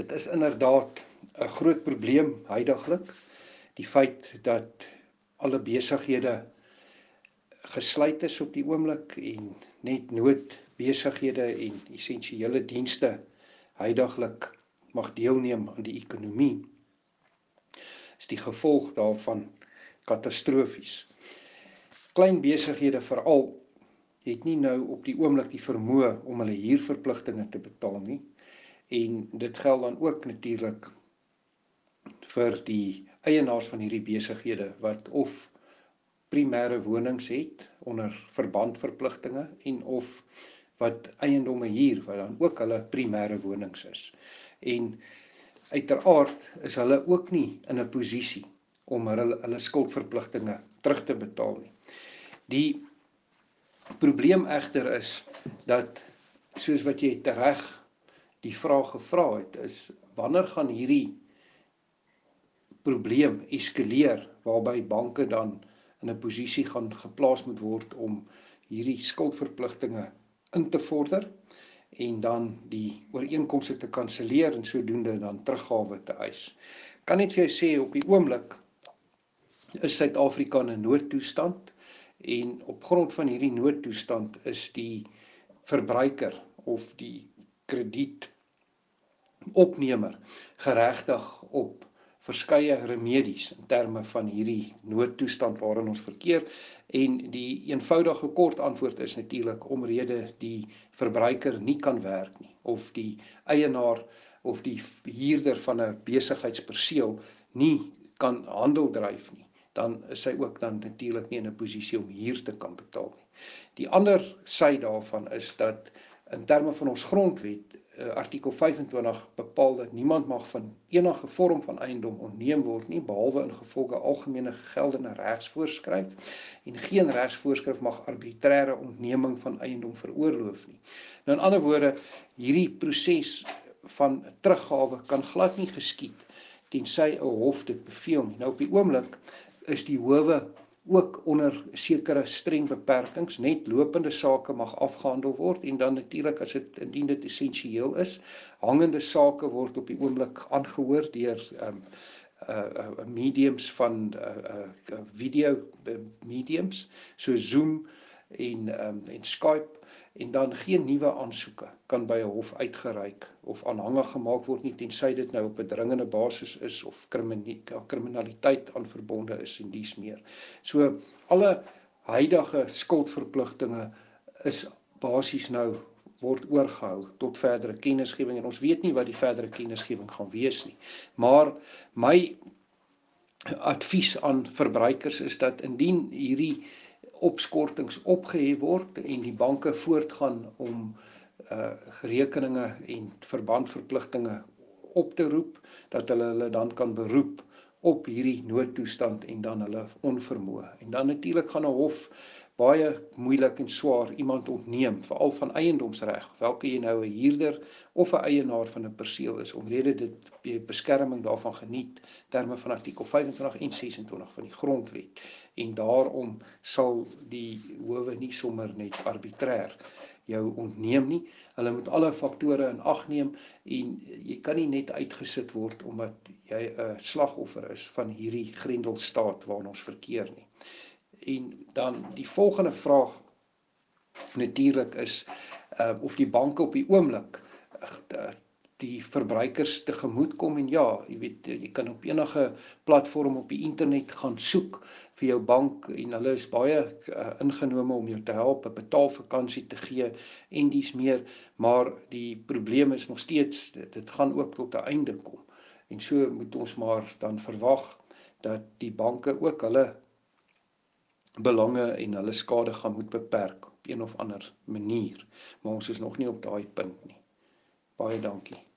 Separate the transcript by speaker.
Speaker 1: Dit is inderdaad 'n groot probleem heidaglik die feit dat alle besighede gesluit is op die oomblik en net noodbesighede en essensiële dienste heidaglik mag deelneem aan die ekonomie is die gevolg daarvan katastrofies. Klein besighede veral het nie nou op die oomblik die vermoë om hulle huurverpligtinge te betaal nie en dit geld dan ook natuurlik vir die eienaars van hierdie besighede wat of primêre wonings het onder verbandverpligtinge en of wat eiendomme huur wat dan ook hulle primêre wonings is. En uiteraard is hulle ook nie in 'n posisie om hulle hulle skuldverpligtinge terug te betaal nie. Die probleem egter is dat soos wat jy tereg die vraag gevra het is wanneer gaan hierdie probleem eskaleer waarby banke dan in 'n posisie gaan geplaas moet word om hierdie skuldverpligtinge in te vorder en dan die ooreenkomste te kanselleer en sodoende dan teruggawe te eis. Kan net vir jou sê op die oomblik is Suid-Afrika in 'n noodtoestand en op grond van hierdie noodtoestand is die verbruiker of die krediet opnemer geregtig op verskeie remedies in terme van hierdie noodtoestand waarin ons verkeer en die eenvoudige kort antwoord is natuurlik omrede die verbruiker nie kan werk nie of die eienaar of die huurder van 'n besigheidsperseel nie kan handel dryf nie dan is hy ook dan natuurlik nie in 'n posisie om huur te kan betaal nie. Die ander sy daarvan is dat in terme van ons grondwet uh, artikel 25 bepaal dat niemand mag van enige vorm van eiendom ontneem word nie behalwe in gevolge algemene geldende regsvoorskrif en geen regsvoorskrif mag arbitreëre ontneming van eiendom veroorloof nie. Nou in ander woorde hierdie proses van teruggawe kan glad nie geskied tensy 'n hof dit beveel nie. Nou op die oomblik is die howe ook onder sekere streng beperkings. Net lopende sake mag afgehandel word en dan natuurlik as dit indien dit essensieel is hangende sake word op die oomblik aangehoor deur um uh, uh mediums van uh, uh video mediums so Zoom en um en Skype en dan geen nuwe aansoeke kan by 'n hof uitgereik of aanhangig gemaak word nie tensy dit nou op 'n dringende basis is of kriminaliteit aan verbonde is en dies meer. So alle huidige skuldverpligtinge is basies nou word oorgehou tot verdere kennisgewing en ons weet nie wat die verdere kennisgewing gaan wees nie. Maar my advies aan verbruikers is dat indien hierdie opskortings opgehef word en die banke voortgaan om uh rekeninge en verbandverpligtinge op te roep dat hulle hulle dan kan beroep op hierdie noodtoestand en dan hulle onvermoë. En dan natuurlik gaan 'n hof baie moeilik en swaar iemand ontneem veral van eiendomsreg welke jy nou 'n huurder of 'n eienaar van 'n perseel is omrede dit beskerming daarvan geniet terme van artikel 25 en 26 van die grondwet. En daarom sal die howe nie sommer net arbitreër jou ontneem nie. Hulle moet alle faktore in ag neem en jy kan nie net uitgesit word omdat jy 'n slagoffer is van hierdie grendelstaat waarin ons verkeer nie En dan die volgende vraag natuurlik is uh of die banke op die oomblik uh, die verbruikers tegemoet kom en ja, jy weet jy kan op enige platform op die internet gaan soek vir jou bank en hulle is baie uh, ingenome om jou te help 'n betaalvakansie te gee en dis meer, maar die probleem is nog steeds dit, dit gaan ook tot 'n einde kom. En so moet ons maar dan verwag dat die banke ook hulle belange en hulle skade gaan moet beperk op een of ander manier. Maar ons is nog nie op daai punt nie. Baie dankie.